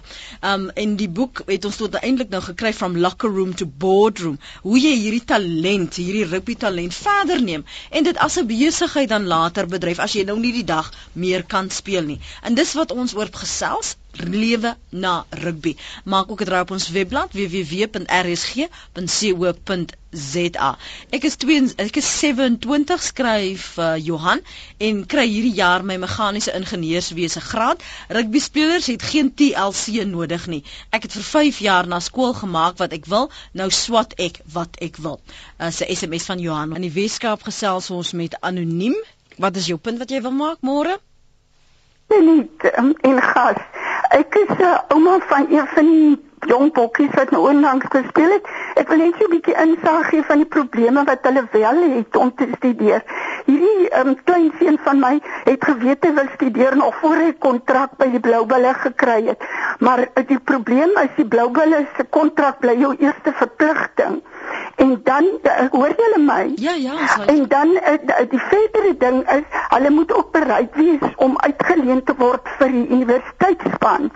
Um en die boek het ons tot eintlik nou gekry from locker room to boardroom. Hoe jy hierdie talent, hierdie rugby talent verder neem en dit as 'n besigheid dan later bedryf as jy nou nie die dag meer kan speel nie. En dis wat ons oor gesels lewe na rugby. Maak ook 'n draai op ons webblad www.rsg.co.za. Ek is 2 ek is 27 skryf uh, Johan en kry hierdie jaar my meganiese ingenieurswese graad. Rugby spelers het geen TLC nodig nie. Ek het vir 5 jaar na skool gemaak wat ek wil. Nou swat ek wat ek wil. 'n uh, SMS van Johan. In die Weskaap gesels ons met anoniem. Wat is jou punt wat jy wil maak môre? Net um, en gas. Ek is 'n uh, ouma van een van die jong bokkies wat nou onlangs gespeel het. Ek wil net 'n bietjie insig gee van die probleme wat hulle wel het om te studeer. Hierdie um, klein seun van my het geweet hy wil studeer nog voor hy kontrak by die Bloubulle gekry het. Maar uh, die probleem is die Bloubulle se kontrak bly jou eerste verpligting. En dan uh, hoor jy hulle my? Ja, ja, sorry. En dan uh, die verdere ding is hulle moet ook bereid wees om uitgeleen te word vir die universiteitsspan.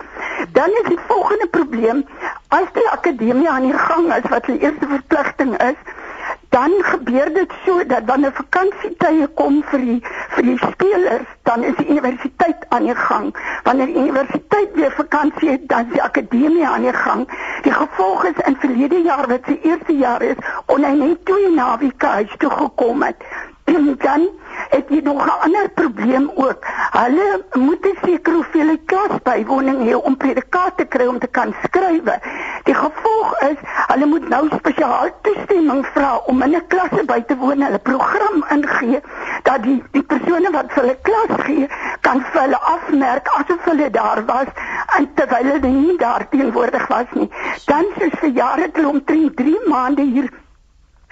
Dan is die volgende probleem as die akademie aan die gang is wat die eerste verpligting is, dan gebeur dit so dat wanneer vakansietye kom vir die vir die spelers, dan is die universiteit aan die gang. Wanneer die universiteit weer vakansie het, dan is die akademie aan die gang. Die gevolg is in verlede jaar wat se eerste jaar is, kon hy net twee naweke huis toe gekom het. En dan het jy nog 'n ander probleem ook. Hulle moet 'n sekere hoeveelheid klasbywoning hê om predikate te kry om te kan skryf. Die gevolg is hulle moet nou spesiaal toestemming vra om in 'n klasse by te woon. Hulle program ingee dat die die persone wat vir hulle klas gee kan vir hulle afmerk asof hulle daar was en terwyl hulle nie daar teenwoordig was nie. Dan vir jare te omtrent 3 maande hier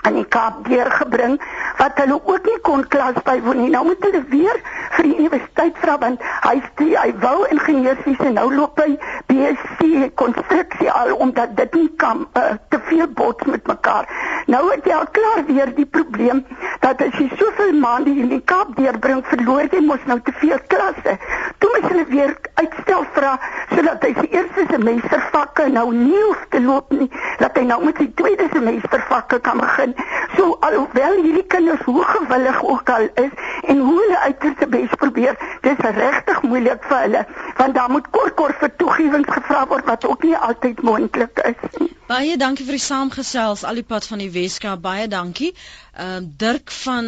aan die Kaap deurgebring wat hulle ook nie kon klas bywoon nie. Nou moet hulle weer vir die universiteit vra want hy sê hy wou ingenieurswese nou loop hy BSc konstruksie al omdat dit nie kan uh, te veel bots met mekaar. Nou het jy al klaar weer die probleem dat as jy soveel maande in die Kaap deurbring verloor jy mos nou te veel klasse. Toe moet hulle weer uitstel vra sodat hy sy eerste semester vakke nou nie hoef te loop nie, dat hy nou met sy tweede semester vakke kan begin So alhoewel hierdie kinders hoe gewillig ook al is en hoe hulle uiterste bes probeer, dis regtig moeilik vir hulle want daar moet kort kort vir toegewings gevra word wat ook nie altyd moontlik is nie. Baie dankie vir die saamgesels al die pad van die Weskaap. Baie dankie. Ehm uh, Dirk van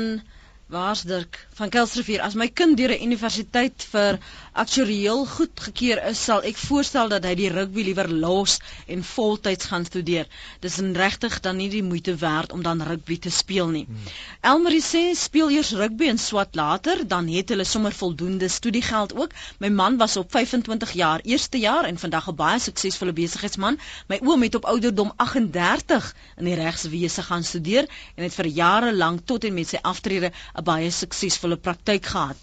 Waar's Dirk van Kelsrivier? As my kind deur 'n universiteit vir aktuarieel goedgekeur is, sal ek voorstel dat hy die rugby liewer los en voltyds gaan studeer. Dis regtig dan nie die moeite werd om dan rugby te speel nie. Hmm. Elmarie sê speel eers rugby en swat later, dan het hulle sommer voldoende studiegeld ook. My man was op 25 jaar eerste jaar en vandag 'n baie suksesvolle besigheidsman. My oom het op ouderdom 38 in die regswese gaan studeer en het vir jare lank tot en met sy aftrede 'n baie suksesvolle praktyk gehad.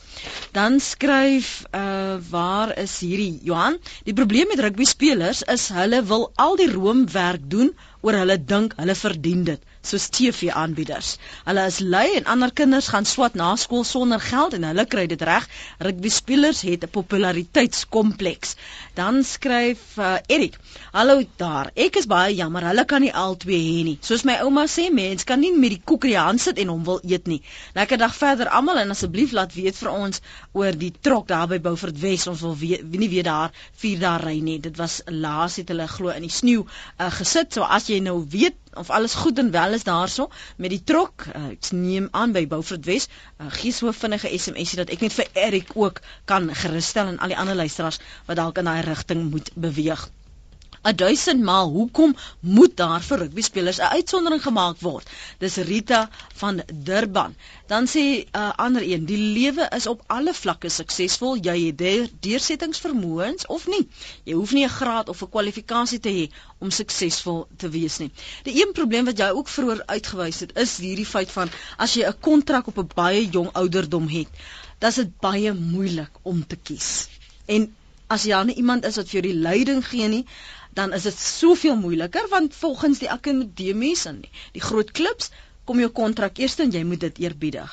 Dan skryf uh waar is hierdie Johan? Die probleem met rugby spelers is hulle wil al die roomwerk doen oor hulle dink hulle verdien dit soos TV-aanbieders. Hulle is lui en ander kinders gaan swat na skool sonder geld en hulle kry dit reg. Rugby spelers het 'n populariteitskompleks. Dan skryf uh, Erik: "Hallo daar. Ek is baie jammer. Hulle kan nie albei hê nie. Soos my ouma sê, mens kan nie met die koek in die hand sit en hom wil eet nie. Lekker dag verder almal en asseblief laat weet vir ons oor die trok daar by Beaufort Wes. Ons wil weet nie weer daar 4 dae ry nie. Dit was laas het hulle glo in die sneeu uh, gesit. So as jy nou weet of alles goed en wel is daarso met die trok. Uh, ek neem aan by Beaufort Wes. Uh, gee so vinnige SMS'ie dat ek net vir Erik ook kan gerusstel en al die ander luisteraars wat dalk in daai rigting moet beweeg. 'n duisend maal hoekom moet daar vir rugby spelers 'n uitsondering gemaak word? Dis Rita van Durban. Dan sê 'n uh, ander een die lewe is op alle vlakke suksesvol. Jy het deursettingsvermoëns of nie. Jy hoef nie 'n graad of 'n kwalifikasie te hê om suksesvol te wees nie. Die een probleem wat jy ook vroeër uitgewys het is hierdie feit van as jy 'n kontrak op 'n baie jong ouderdom het dan is dit baie moeilik om te kies. En as jy dan iemand is wat vir jou die leiding gee nie dan is dit soveel moeiliker want volgens die akademies en die, groot klubs kom jou kontrak eers en jy moet dit eerbiedig.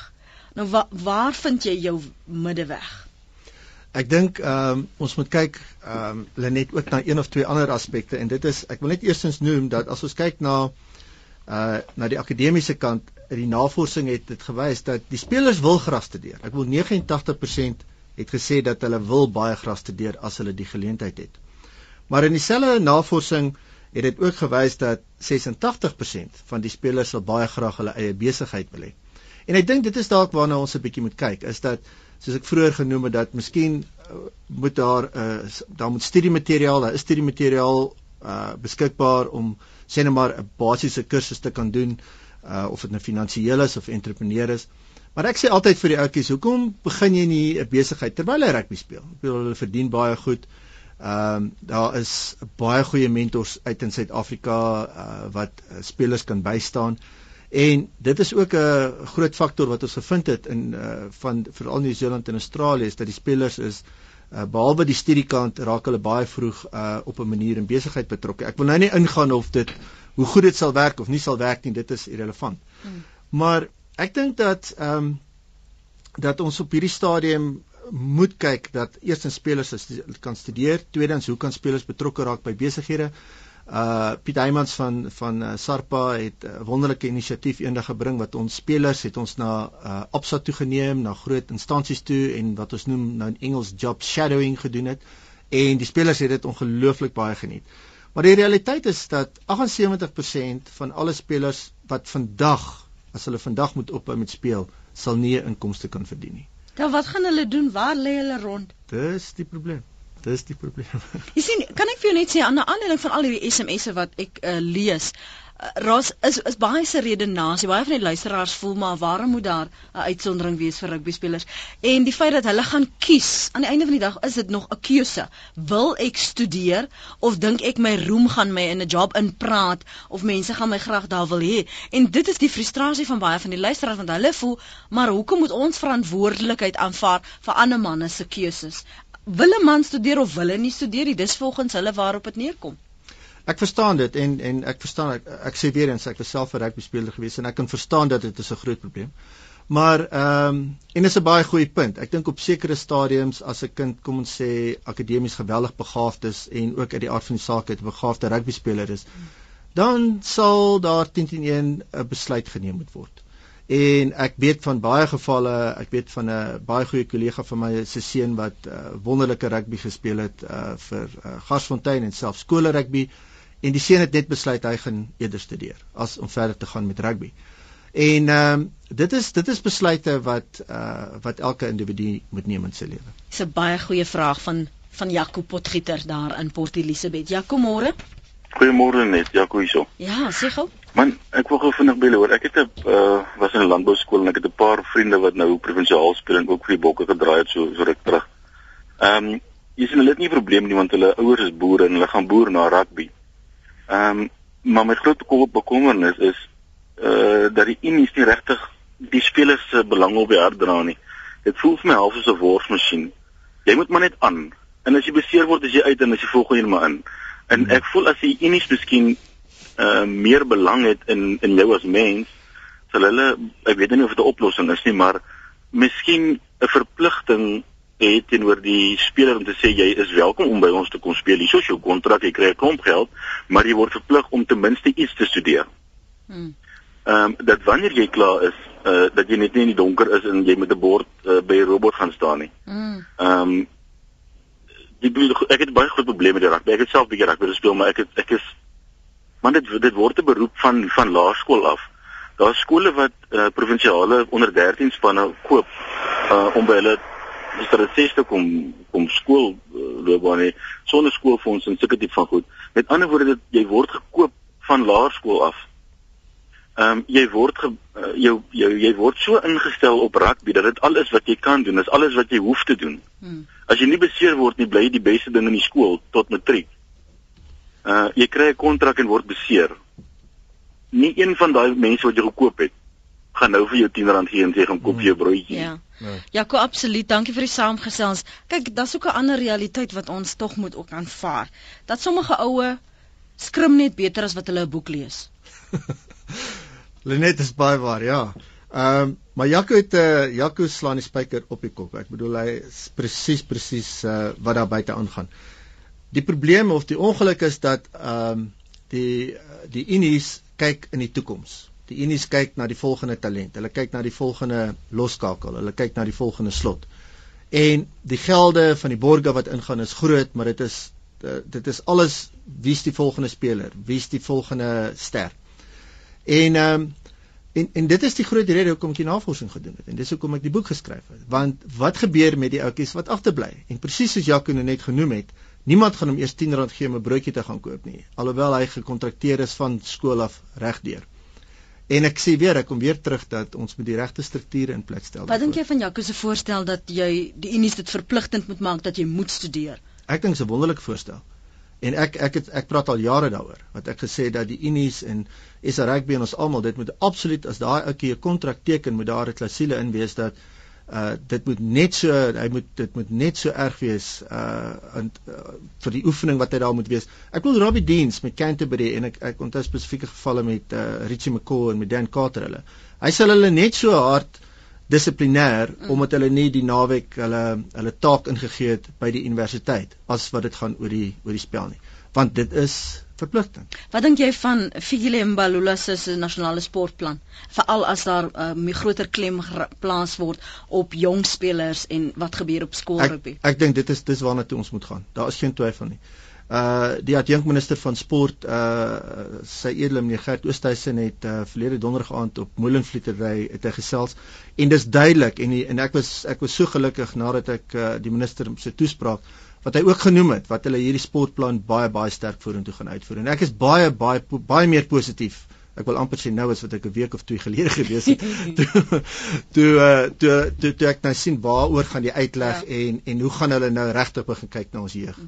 Nou wa, waar vind jy jou middeweg? Ek dink ehm um, ons moet kyk ehm um, Lenet ook na een of twee ander aspekte en dit is ek wil net eerstens noem dat as ons kyk na uh na die akademiese kant die navorsing het dit gewys dat die spelers wil graag studeer. Ek wil 89% het gesê dat hulle wil baie graag studeer as hulle die geleentheid het. Maar in dieselfde navorsing het dit ook gewys dat 86% van die spelers sal baie graag hulle eie besigheid wil hê. En ek dink dit is dalk waarna ons 'n bietjie moet kyk, is dat soos ek vroeër genoem het dat miskien uh, moet daar 'n uh, daar moet studiemateriaal, daar is studiemateriaal uh beskikbaar om sê net maar 'n basiese kursus te kan doen uh of dit nou finansiëel is of entrepreneur is. Maar ek sê altyd vir die ouetjies, hoekom begin jy nie 'n besigheid terwyl jy rugby speel? Ek bedoel hulle verdien baie goed. Ehm um, daar is baie goeie mentors uit in Suid-Afrika uh, wat uh, spelers kan bystaan. En dit is ook 'n groot faktor wat ons gevind het in uh, van veral Nieu-Seeland en Australië is dat die spelers is uh, behalwe die studiekant raak hulle baie vroeg uh, op 'n manier in besigheid betrokke. Ek wil nou nie ingaan of dit hoe goed dit sal werk of nie sal werk nie, dit is irrelevant. Hmm. Maar ek dink dat ehm um, dat ons op hierdie stadium moet kyk dat eerstens spelers kan studeer, tweedens hoe kan spelers betrokke raak by besighede. Uh Piet Heymans van van uh, Sarpa het 'n uh, wonderlike inisiatief eendag gebring wat ons spelers het ons na uh Absa toe geneem, na groot instansies toe en wat ons noem nou in Engels job shadowing gedoen het en die spelers het dit ongelooflik baie geniet. Maar die realiteit is dat 78% van alle spelers wat vandag as hulle vandag moet ophou met speel, sal nie 'n inkomste kan verdien nie. Dan wat gaan hulle doen? Waar lê hulle rond? Dis die probleem. Dis die probleem. Jy sien, kan ek vir jou net sê aan 'n aanleiding van al hierdie SMS'e wat ek uh, lees, Ras is is baie se redenasie. Baie van die luisteraars voel maar waarom moet daar 'n uitsondering wees vir rugby spelers? En die feit dat hulle gaan kies, aan die einde van die dag is dit nog 'n keuse. Wil ek studeer of dink ek my roem gaan my in 'n job inpraat of mense gaan my graag daar wil hê? En dit is die frustrasie van baie van die luisteraars want hulle voel, maar hoekom moet ons verantwoordelikheid aanvaar vir ander manne se keuses? wil 'n man studeer of wil hy nie studeer dis volgens hulle waarop dit neerkom Ek verstaan dit en en ek verstaan ek, ek sê weer eens ek was self 'n rugby speler gewees en ek kan verstaan dat dit is 'n groot probleem. Maar ehm um, en dis 'n baie goeie punt. Ek dink op sekere stadiums as 'n kind kom ons sê akademies geweldig begaafd is en ook uit die aard van die saak 'n begaafde rugby speler is, dan sal daar 10 teen 1 'n besluit geneem moet word. En ek weet van baie gevalle, ek weet van 'n baie goeie kollega van my se seun wat uh, wonderlike rugby gespeel het uh, vir uh, Garsfontein en self skole rugby en die seun het net besluit hy gaan eerder studeer as om verder te gaan met rugby. En ehm um, dit is dit is besluite wat uh, wat elke individu moet neem in sy lewe. Dis 'n baie goeie vraag van van Jaco Potgieter daar in Port Elizabeth. Jaco môre? Goeiemôre net, Jaco hierso. Ja, sê gou. Man, ek wil gou vinnig bel hoor. Ek het 'n uh, was in 'n landbouskool en ek het 'n paar vriende wat nou provinsiaal speel en ook vir die bokke gedraai het so so ruk terug. Ehm um, jy sien hulle het nie probleme nie want hulle ouers is boere en hulle gaan boer na rugby. Ehm um, maar my groot bekommernis is uh dat die unies nie regtig die spelers se belang op die hart dra nie. Dit voel vir my half soos 'n worsmasjien. Jy moet maar net aan. En as jy beseer word, as jy uit en as jy volgende maar in. En ek voel as die unies miskien uh meer belang het in in jou as mens, sal hulle ek weet nie of dit 'n oplossing is nie, maar miskien 'n verpligting het teenoor die speler om te sê jy is welkom om by ons te kom speel. Hier is jou kontrak, jy kry 'n klomp geld, maar jy word verplig om ten minste iets te studeer. Hmm. Ehm um, dat wanneer jy klaar is, uh dat jy net nie in die donker is en jy met 'n bord uh, by 'n robot gaan staan nie. Hmm. Ehm um, ek bedoel ek het baie groot probleme met die rugby. Ek het self bietjie rugby gespeel, maar ek het ek is want dit dit word 'n beroep van van laerskool af. Daar is skole wat uh, provinsiale onder 13 spanne koop uh, om by hulle dis dat dit sê kom kom skool uh, loopbaan hê sonder skoolfonds en sulke tipe van goed. Met ander woorde dit jy word gekoop van laerskool af. Ehm um, jy word ge, uh, jou, jou jy word so ingestel op rugby dat dit alles wat jy kan doen, is alles wat jy hoef te doen. Hmm. As jy nie beseer word nie, bly jy die beste ding in die skool tot matriek uh jy kry 'n kontrak en word beseer. Nie een van daai mense wat jy gekoop het gaan nou vir jou 10 rand gee en sê gaan koop jy 'n broodjie. Ja. Nee. Ja, ko absoluut. Dankie vir die saamgesels. Kyk, daar's ook 'n ander realiteit wat ons tog moet ook aanvaar. Dat sommige oue skrim net beter as wat hulle 'n boek lees. Lenet is baie waar, ja. Ehm um, maar Jaco het uh, Jaco slaan die spyker op die kop. Ek bedoel hy is presies presies uh, wat daar buite aangaan. Die probleem of die ongeluk is dat ehm um, die die unies kyk in die toekoms. Die unies kyk na die volgende talent. Hulle kyk na die volgende loskakel. Hulle kyk na die volgende slot. En die gelde van die borge wat ingaan is groot, maar dit is eh, dit is alles wie's die volgende speler, wie's die volgende ster. En ehm um, en en dit is die groot rede hoekom ek die navorsing gedoen het en dis hoekom ek die boek geskryf het. Want wat gebeur met die ouetjies wat agterbly? En presies soos Jaco nou net genoem het, Niemand gaan hom eers 10 rand gee om 'n broodjie te gaan koop nie, alhoewel hy gekontrakteer is van skool af regdeur. En ek sê weer, ek kom weer terug dat ons moet die regte strukture in plek stel. Wat dink jy van Jaco se voorstel dat jy die unies dit verpligtend moet maak dat jy moet studeer? Ek dink dit is 'n wonderlike voorstel. En ek ek het ek praat al jare daaroor wat ek gesê dat die unies en SA rugby en ons almal dit moet absoluut as daai ouetjie 'n kontrak teken moet daar 'n klousule in wees dat uh dit moet net so hy moet dit moet net so erg wees uh in uh, vir die oefening wat hy daar moet wees. Ek wil Robbie Deans met Canterbury en ek ek onthou spesifieke gevalle met uh Richie McCaw en met Dan Carter hulle. Hy sal hulle net so hard dissiplinêr mm. omdat hulle nie die naweek hulle hulle taak ingegee het by die universiteit as wat dit gaan oor die oor die spel nie. Want dit is verpligting. Wat dink jy van Fikile Mbalula se nasionale sportplan? Veral as daar 'n uh, um, groter klem geplaas word op jong spelers en wat gebeur op skoolrugby. Ek, ek dink dit is dis waarna toe ons moet gaan. Daar is geen twyfel nie. Uh die adjunkminister van sport uh sy edele meneer Gert Oosthuizen het uh verlede donderdag aand op Moelenvlietery het hy gesels en dis duidelik en die, en ek was ek was so gelukkig nadat ek uh die minister se toespraak wat hy ook genoem het wat hulle hierdie sportplan baie baie sterk vorentoe gaan uitvoer. En ek is baie baie baie meer positief ek wil amper sê nou as wat ek 'n week of twee gelede gewees het toe toe uh toe toe, toe ek nou sien waaroor gaan die uitleg ja. en en hoe gaan hulle nou regtig begin kyk na ons jeug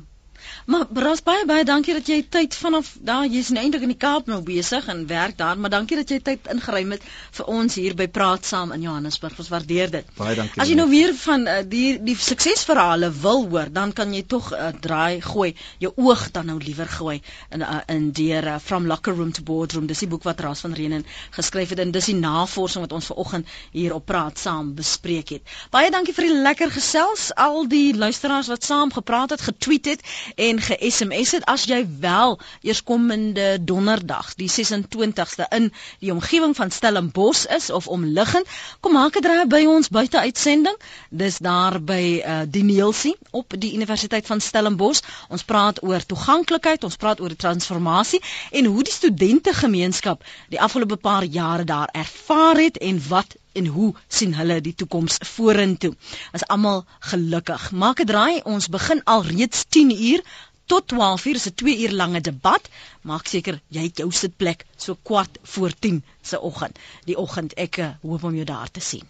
Maar Bras baie baie dankie dat jy tyd vanaf daar jy's nou eintlik in die Kaap nou besig en werk daar, maar dankie dat jy tyd ingeruim het vir ons hier by Praat Saam in Johannesburg. Ons waardeer dit. Baie dankie. As jy nou weer van uh, die die suksesverhale wil hoor, dan kan jy tog uh, draai gooi, jou oog dan nou liewer gooi in uh, in deur uh, From Locker Room to Boardroom. Dis die boek wat Ras van Reenen geskryf het en dis die navorsing wat ons vanoggend hier op Praat Saam bespreek het. Baie dankie vir die lekker gesels, al die luisteraars wat saam gepraat het, getweet het en ge-SMS het as jy wel eerskomende donderdag die 26ste in die omgewing van Stellenbosch is of omliggend kom maak 'n draai by ons buite uitsending. Dis daar by uh, die Neelsie op die Universiteit van Stellenbosch. Ons praat oor toeganklikheid ons praat oor transformasie en hoe die studente gemeenskap die afgelope paar jare daar ervaar het en wat en hoe sien hulle die toekoms vorentoe? As almal gelukkig. Maak 'n draai. Ons begin al reeds 10 uur tot 12 uur is 'n 2 uur lange debat. Maak seker jy het jou sitplek so kwart voor 10 se oggend. Die oggend ek eh, hoop om jou daar te sien.